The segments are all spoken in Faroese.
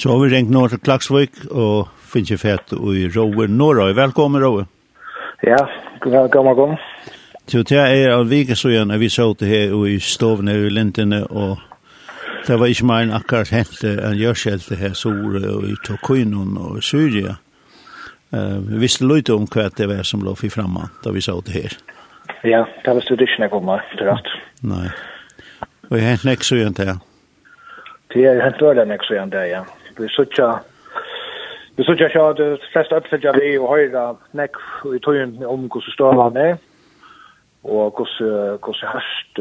Så har vi ringt nå til Klaksvik og finner fett i Råe Norra. Velkommen, Råe. Ja, velkommen, kom. Så det er av vike så vi så det her i stovene i lintene, og det var ikke mer enn akkurat hent enn gjørskjelte her sore og i Tokuinon og i Syria. Uh, vi visste litt om hva det var som lå for fremme da vi så det her. Ja, det var studisjonen jeg kommer, det er rett. Nei. Og jeg hent nek så gjerne det her. Det er hent dårlig nek så gjerne ja vi suttja Vi så jag at det flesta oppfølger vi og höra nek i tøyen om hur så står han är och hur hur så hast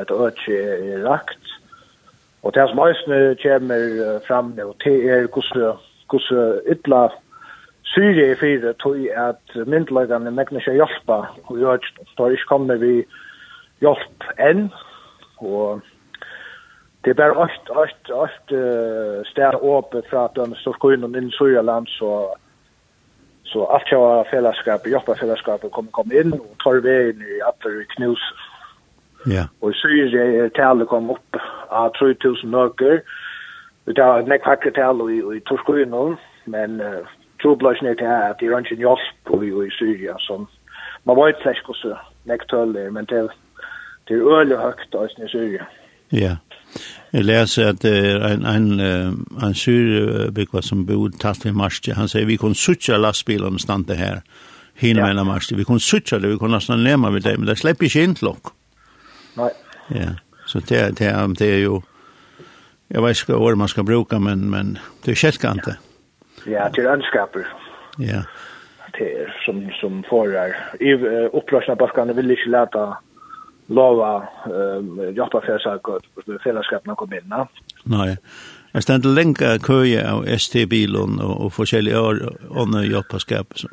ett öke är det som ösne kommer fram nu till är hur hur illa syre i fyra tøy at myndlagarna megna sig hjälpa och jag står inte kommer vi hjälp än och det är bara ost ost ost stär upp från de så skolan in i land så så allt jag fällskap jobba fällskap kom kom in och tar vägen i atter det knus. Ja. Och så är det tal kom upp av 3000 nöker det är näck hacker tal i i torskolan men uh, är det til at det är inte en hjälp i Syrien som man var inte särskilt så tøller, men det det är öle högt i Syrien. Ja. Jeg leser at det er en, en, en syrbygva som bor tatt i Marsje. han sier vi kunne suttja lastbilen stande her, hinne ja. Marsti, vi kunne suttja det, vi kunne nesten lema med det, men det slipper ikke inn klokk. Nei. Ja, så det, det, det er jo, jeg vet ikke hva år man skal bruka, men, men det er kjelkante. Ja, det er ønskaper. Ja. Det er som, som forar, opprørsna bakkane vil ikke leta lova eh jotta färsakot på fällskapen kom in. Nej. Jag ständ länka köje av ST-bilen och, och forskjelliga år och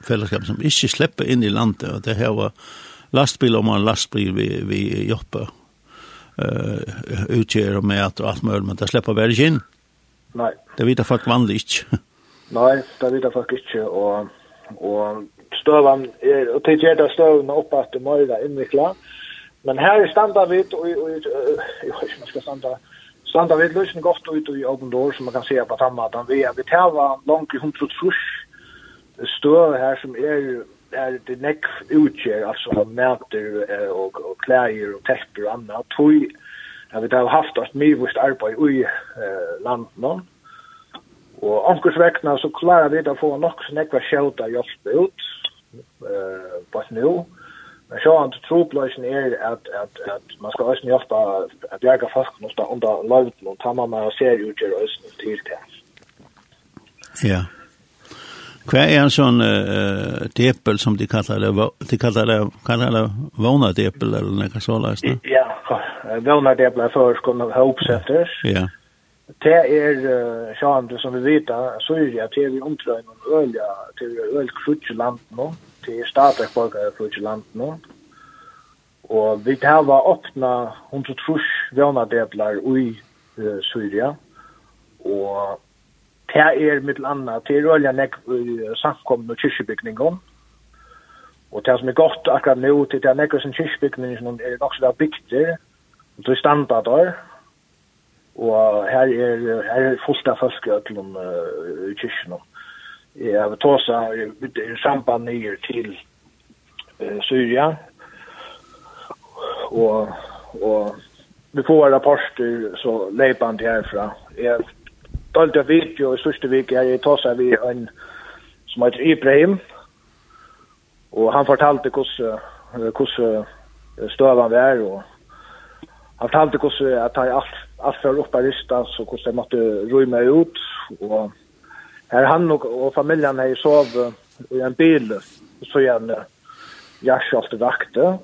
fällskap som inte släpper in i landet och det här var lastbil om en lastbil vi vi jobbar eh utger och med och allt möjligt men det släpper väl in. Nej. Det vet folk vanligt. Nej, det vet folk inte och och stövan är och till ger stövan upp att det möjliga invikla. Mm Men her standa vi og jeg vet ikke man skal standa standa vi løsning godt ut i open door som man kan se på samme at vi er vi tæva langt i hundra trus støv her som er er det nekk utgjør, altså mæter og, og klæger og tepper og annet, tog at vi har haft et mye vist arbeid i eh, landet Og ankurs vekna så klarer vi å få nok så nekva skjelta hjelp ut eh, på et nå. Men så han troplösen är att att att man ska också hjälpa att bjärga fast något där under lövet och ta mamma och ser ut ur öst till det. Ja. Kvar är en sån uh, depel som de kallar det de kallar det kallar det våna depel eller något så läst. Ja, våna depel är för ska man hopsätter. Ja. Det er uh, sjående som vi vet, så er det at vi omtrøyner olja til ølkrutjeland nå. Mm til stadig borgere for ikke land nå. Og vi tar var åpna 100 trus vjønadebler i uh, Syria. Og det er mitt landa det er øyne nek uh, samkomne kyrkjebygningene. Og det som er godt akkurat nå, det er nek som kyrkjebygningene er nok så det er bygter, og det er standard der. Og her er, her er fullt av folk i kyrkjebygningene jag vill ta så i samband nye til eh, Syria. Og, og vi får rapporter så lepan herfra. Jeg Jag dolt video i største vik, jeg tar sig vid en som heter Ibrahim Og han fortalte hvordan, hur stövan var og han fortalte hvordan hur att alt allt allt för uppe ristas och hur det måste rymma ut og Her han og, og familjen har sov i en bil, så igjen jarsalt vakte.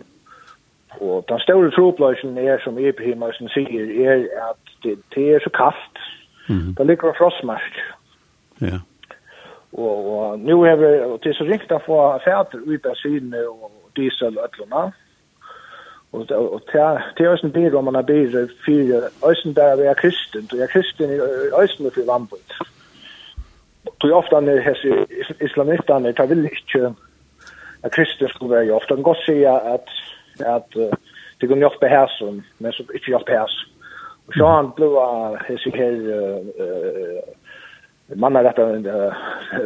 Og den store tropløsjen er, som Ibrahim sier, er at det, det er så kalt. Mm -hmm. Det ligger frostmark. Ja. Yeah. Og, og nu er vi, og det er så ringt å få fæter ut av syne og diesel og øtlerne. Og, og, og det er også en bil om man har bil, for øyne der vi er kristen, og jeg er kristen i øyne for vannbøyt. Mm tog ofta när hese islamisterna tar vill inte att kristna skulle vara ofta gott säga att att det går nog som men så inte jag här Och så han blev hese här man har detta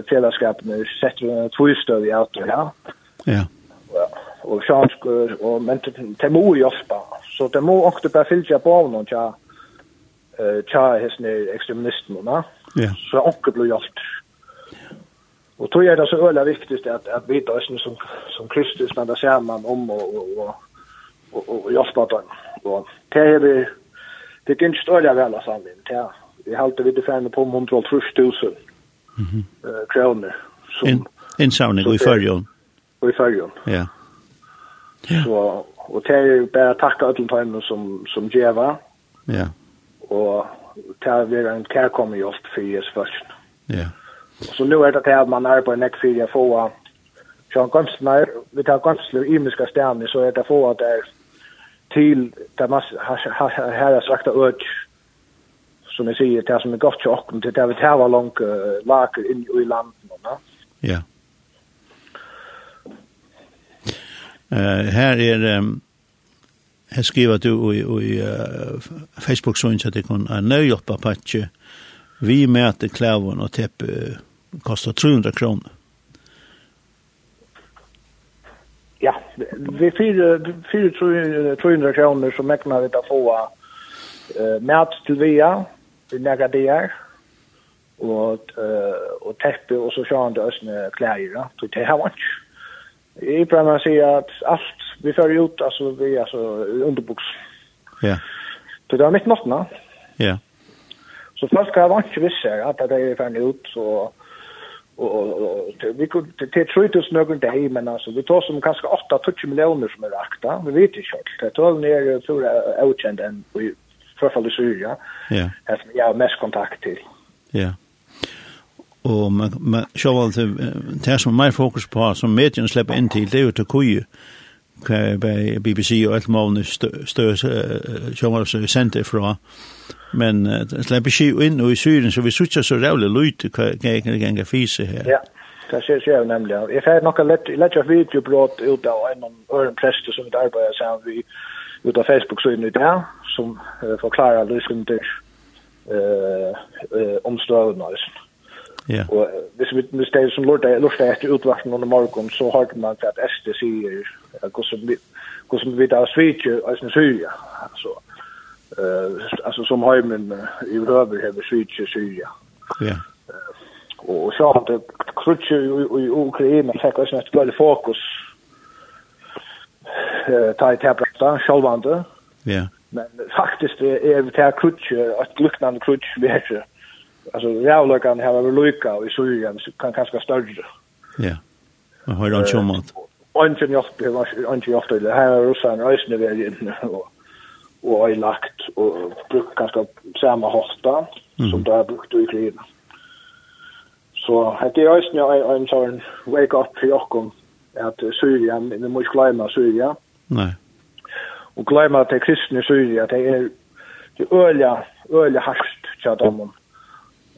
fällskap med sätter två stöd i auto ja. Ja. Och så han och men det må ju ofta så det må också bara fylla på någon ja eh tja hesne extremisten va. Ja. Så onkel blir hjälpt. Och tror jag det är så öliga viktigt att att vi då som som kristus när det ser man om och och och och hjälpa dem. Och det är det det är inte stöliga väl alltså men det. Vi håller vi det fan på 130.000 Mhm. Eh kronor som insamling i förjon. I förjon. Ja. Ja. Så och det är bara tacka alla dem som som ger va. Ja og det har vært en kærkomme hjelp for Jesus først. Ja. Så nu er det det at man er på en ekk for å få Sjøen Gømsner, vi tar Gømsler i myska så er det få at det er til det man her er sagt øk, som jeg sier, det som er godt til åkken, det er vi tar langt lager inn i landet. Ja. Uh, her er um, Jeg skriver du i, Facebook-søgn at det kan er nøyhjelp av patsje. Vi møter klæven og teppe koster 300 kroner. Ja, vi fyrir 300 kroner så mekna vi ta få uh, mat til via, vi nega der, og, uh, og teppe og så sjående østene klær, ja, til det her vant i brukar säga att allt vi för ut alltså vi alltså underbuks. Ja. Det där mitt nattna. Ja. Så fast kan jag inte vissa att det är för ut så och vi kunde det tror det snögg men alltså vi tar som kanske 8 touch miljoner som är rakta, Vi vet ju själv. Det tar ner för outkänd än vi i Syria, ja. som jeg har mest kontakt till. Ja. Og man, man sjåval til det som mer fokus på, som medien slipper inn til, det er jo til kuje, hva BBC og alt målene større sjåval som er sendt fra. Men det slipper ikke inn og i syren, så vi sitter så rævlig lyd hva ganger fise her. Ja, det ser jeg nemlig. Jeg får nok lett videobrot ut av en øren prester som vi arbeider sammen vi ut av Facebook-synet i det som uh, forklarer løsninger eh, eh, om støvnøysen. Ja. Och hvis vi nu ställer som lort lort efter utvarslen under morgon så har man att SD säger att gå som gå som vi där switch alltså nu syr alltså eh alltså som har men i röver har switch syria. ja. Og så har det krutje i Ukraina fikk også et både fokus eh ta i täpplata självande. Ja. Men faktiskt är det här krutje, ett liknande krutje vi heter alltså rävlökan här över Luka och i Syrien så kan kanske större. Ja. Man har han en mat. Och det var en jobb det här är Ryssland reisande är in och och är lagt och brukar kanske samma hosta som där brukt i Ukraina. Så det är just nu en sån wake up för Jakob att Syrien, det måste glömma Syrien. Nej. Och glömma att det är kristna Syrien, det är det är öliga, öliga harskt tjata om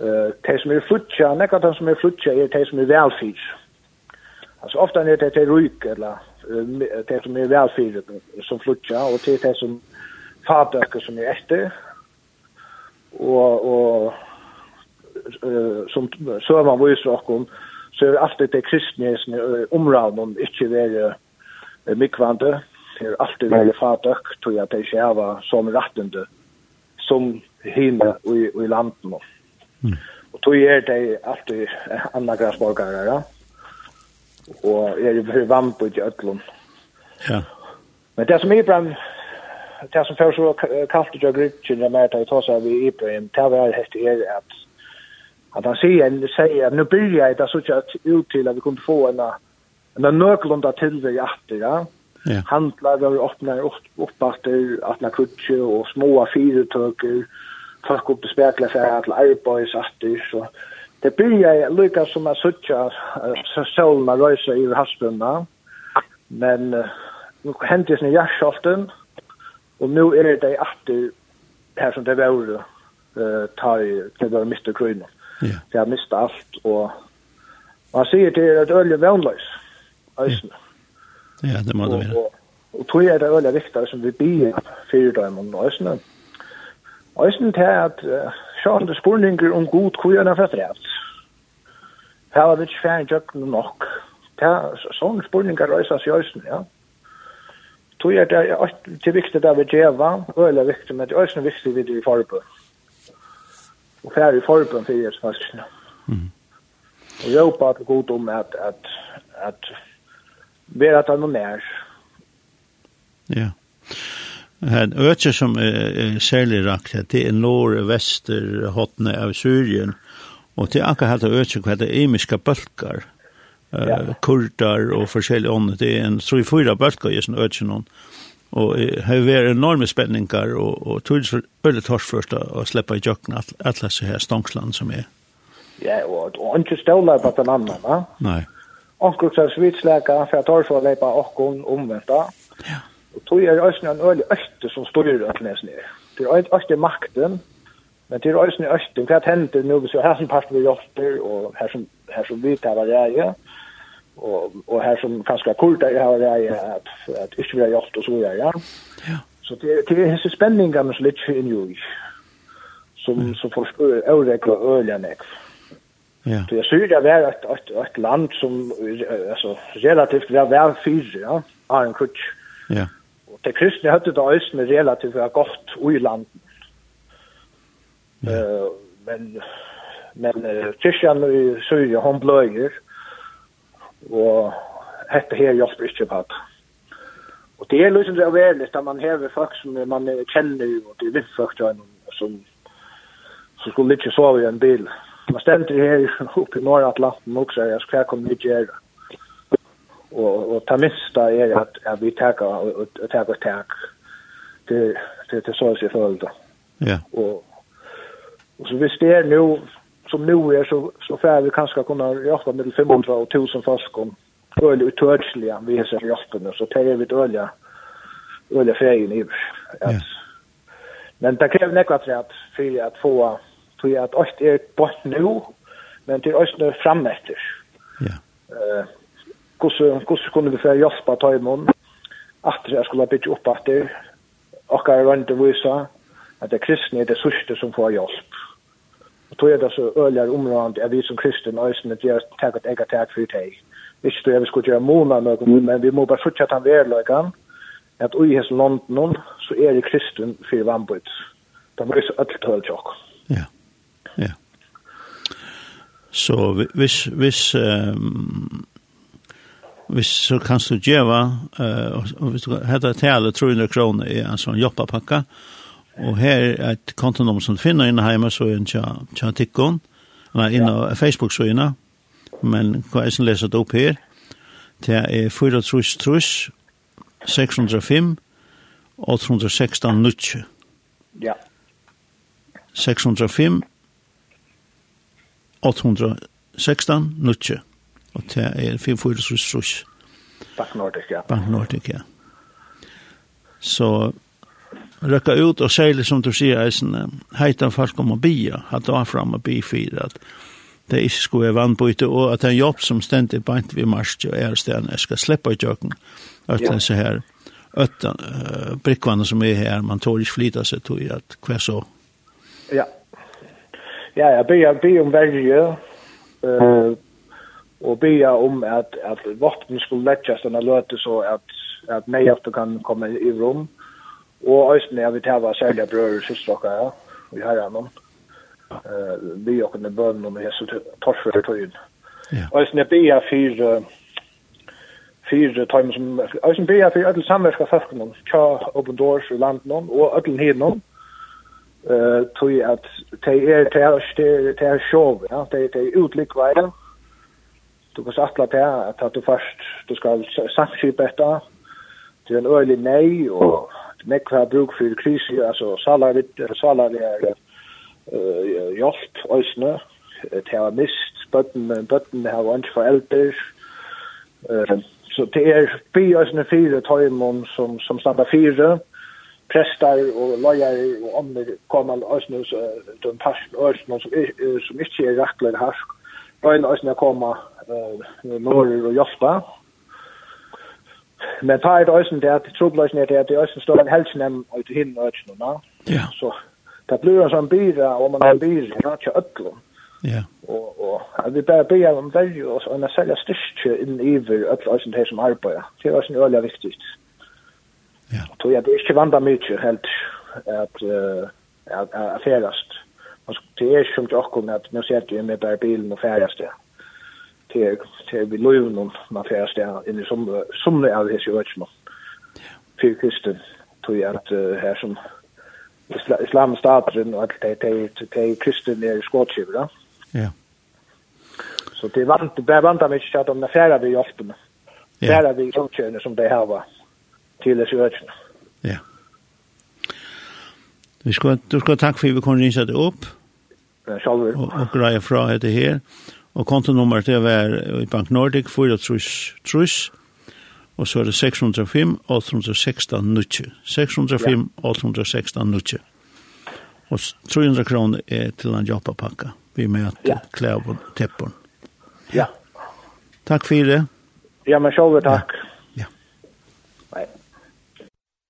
eh de som er flutja, nekka de som er flutja er de som er velfyr. Altså ofta er det de ryk, eller de som är velfyr som flutja, och det är de som fadøkker som är efter och, och uh, som søvann viser okkom, så er alltid det kristna som er omravnen ikke være uh, mykvande, det är alltid være fadøk, tror jag att det är hava som rettende, som hinner i, i landet nå. Mm. Mm. Og tog er det alltid andre grassborgere, ja. Og er det for vamp ut i Øtlund. Ja. Men det som Ibrahim, det som først var kallt ut av grunnen, det med at jeg tar seg ved Ibrahim, det var helt er at at han sier, sier at nå byrja jeg det så ikke ut til at vi kunne få en en nøklunda tilvig atter, ja. Ja. Handlar vi öppnar upp åter att na kutche och små fyrtåg folk upp i spekla för att arbeta satt det så det blir lika som att söka så solna rösa i havsbrunna men nu händer det nya skaften och nu är det det attur här som det var eh tar det var Mr. Green. Ja. Det har mist allt och man ser det är ett öle vänlös. Alltså. Ja, det må det måste og, og tror jeg det er öle viktigt som vi blir fyrir dem om ösnen. Øysen til at uh, sjående spurninger om god kujene er fredrevt. Her var det ikke fjern jøkken nok. Sånne spurninger røyses i Øysen, ja. Tog er det til viktig det vi djeva, øyla viktig, men det er Øysen viktig vi i forbund. Og fjern i forbund fyrir jeg faktisk. Mm. Og jobba at det er god om at, at, at vi er at han nær. Ja. Yeah. En øtje som er, er særlig rakt det er nord-vester hotne av Syrien, og det er akkurat hatt øtje hva det er imiske bølgar, uh, kurdar og forskjellige ånd, det er en 3-4 bølgar i sånn øtje noen, og det har vært enorme spenninger, og, og tog det veldig tors først å slippe i jøkken alle disse her stångsland som er. Ja, og, og ikke ståler på den andre, va? Nei. Onkrukser svitsleker, for jeg tar så å leipa okkon omvendt, Ja. Og tog er også en øyelig øste som styrer alt næsten er. Det er øyelig makten, men det er øyelig øste, hva hender nå hvis vi har som part vi hjelper, og her som, her som vi tar det reie, og, og her som kanskje kurder har reie, at, at ikke vi har hjelpt og så videre. Ja. ja. Så det, det er hese spenninger med så litt inn i som, mm. som får øyelig og øyelig. Ja. Det syr det var ett ett ett land som alltså relativt väl väl fyra, ja, har en kutch. Ja. Og det kristne hadde det øyne relativt godt i landet. Ja. Uh, men men uh, kristian i Syrien, hon bløyer, og hette her hjelper ikke på det. Og det er liksom det overligt, at man hever folk som man kjenner, og det er vitt folk som, som, som skulle ikke sove i en bil. Man stender her oppe i Nordatlanten også, jeg skal komme ned gjøre och och ta mista är att att vi tar och tar och tar det det det så sig för då. Ja. Och och så visst det nu som nu är så så får vi kanske kunna jobba med 500 och 1000 forskon. öl och vi har så jobben så tar vi ölja ölja färgen i. Ja. Men det kräver nekva trätt för att få tog jag att ost är bort nu men det är också framåt. Ja. Uh, hvordan kunne vi få hjelp av tøymon, at jeg skulle bygge opp at det, og jeg rønte vise at det kristne er det sørste som får hjelp. Og tog er det så øyler området at vi som kristne øyne gjør takk at jeg har takk for deg. Ikke tror jeg vi skulle gjøre måned noe, men vi må bare fortsette han vedløkene, at i hans landen så er det kristne for vannbøyd. Det må var så øyelt høyelt tjokk. Ja, ja. Så hvis, hvis um, hvis så kan du djeva, uh, og hvis du heter tale 300 kroner i en sånn jobbapakka, og her er et kontonum som du finner inne hjemme, så er en tja tikkon, eller inne av Facebook så inne, men hva er som leser det opp her, det er 4 trus trus, 605, 816 nutje. Ja. 605, 816 nutje. Og det er 4-4 rus. Bank Nordic, ja. Bank Nordic, ja. Så røkka ut og særlig som du sier eisen, heita folk om å bia, at det var fram og bi fyrir, at det ikke skulle være vannbøyte, og at en jobb som stendig bant vi marst og er stedan, jeg skal slippe i jøkken, øtten så her, øtten, uh, brikkvannet som er her, man tål ikke flyta seg, tog at hver så. Ja. Ja, jeg blir om verje, uh, og bya om at at vatten skulle läggas den löte så att att mig efter kan komma i rum och östen är vi ta var sälja bröder och systrar ja vi har han eh vi och den bön om Jesus torsför tiden ja. Ösnen bya för för tiden som ösnen bya för alla samverkan fastkommen tja open doors i landet och alla hednon eh tog att te är te är te är show ja te te utlikvar du kan satla på at du først du skal samskipa etter til en øyelig nei og nekva har bruk for krisi altså salari salari er uh, hjelp òsne til å ha mist bøtten bøtten har ikke foreldre uh, så det er by òsne fire tøymon som, som standa fire prestar og lojar og andre kommer òsne den parten òsne som, som ikke er rettelig harsk røyne også når jeg kommer øh, norr og hjelpe. Men tar jeg det også der, det tror jeg det er, det er står en større helsenem og til hende og til. Ja. Så det blir en sånn byra, og man har en byra, det er ikke ødlom. Ja. Og, og vi bare ber om verre oss, og en særlig styrke innen iver, ødlom også det som arbeider. Det er også en øyelig viktig. Ja. Så ja, det er ikke vanda mykje helt at, at, at, at, at, at, alltså det er som jag kommer at nå ser du med bare bilen og färdas det Det er vi löven och man färdas det inn i som som det är det ju vet man för kristen tror jag att här som islam staten og att det det det kristen är skåtskiver da. ja. Så det vant det vant mig att de färdas vi ofta färdas vi som som det här til till det ju ja. Du skal, du skal takk for at vi kunne rinse det opp. Sjalver. Og, og greie fra etter her. Og kontonummeret å være i Bank Nordic, 4 trus, trus. Og så er det 605 816 nutje. 605 816 nutje. Og 300 kroner er til en jobbapakka. Vi med at ja. klær på teppon. Ja. Takk for det. Ja, men sjalver takk. Ja.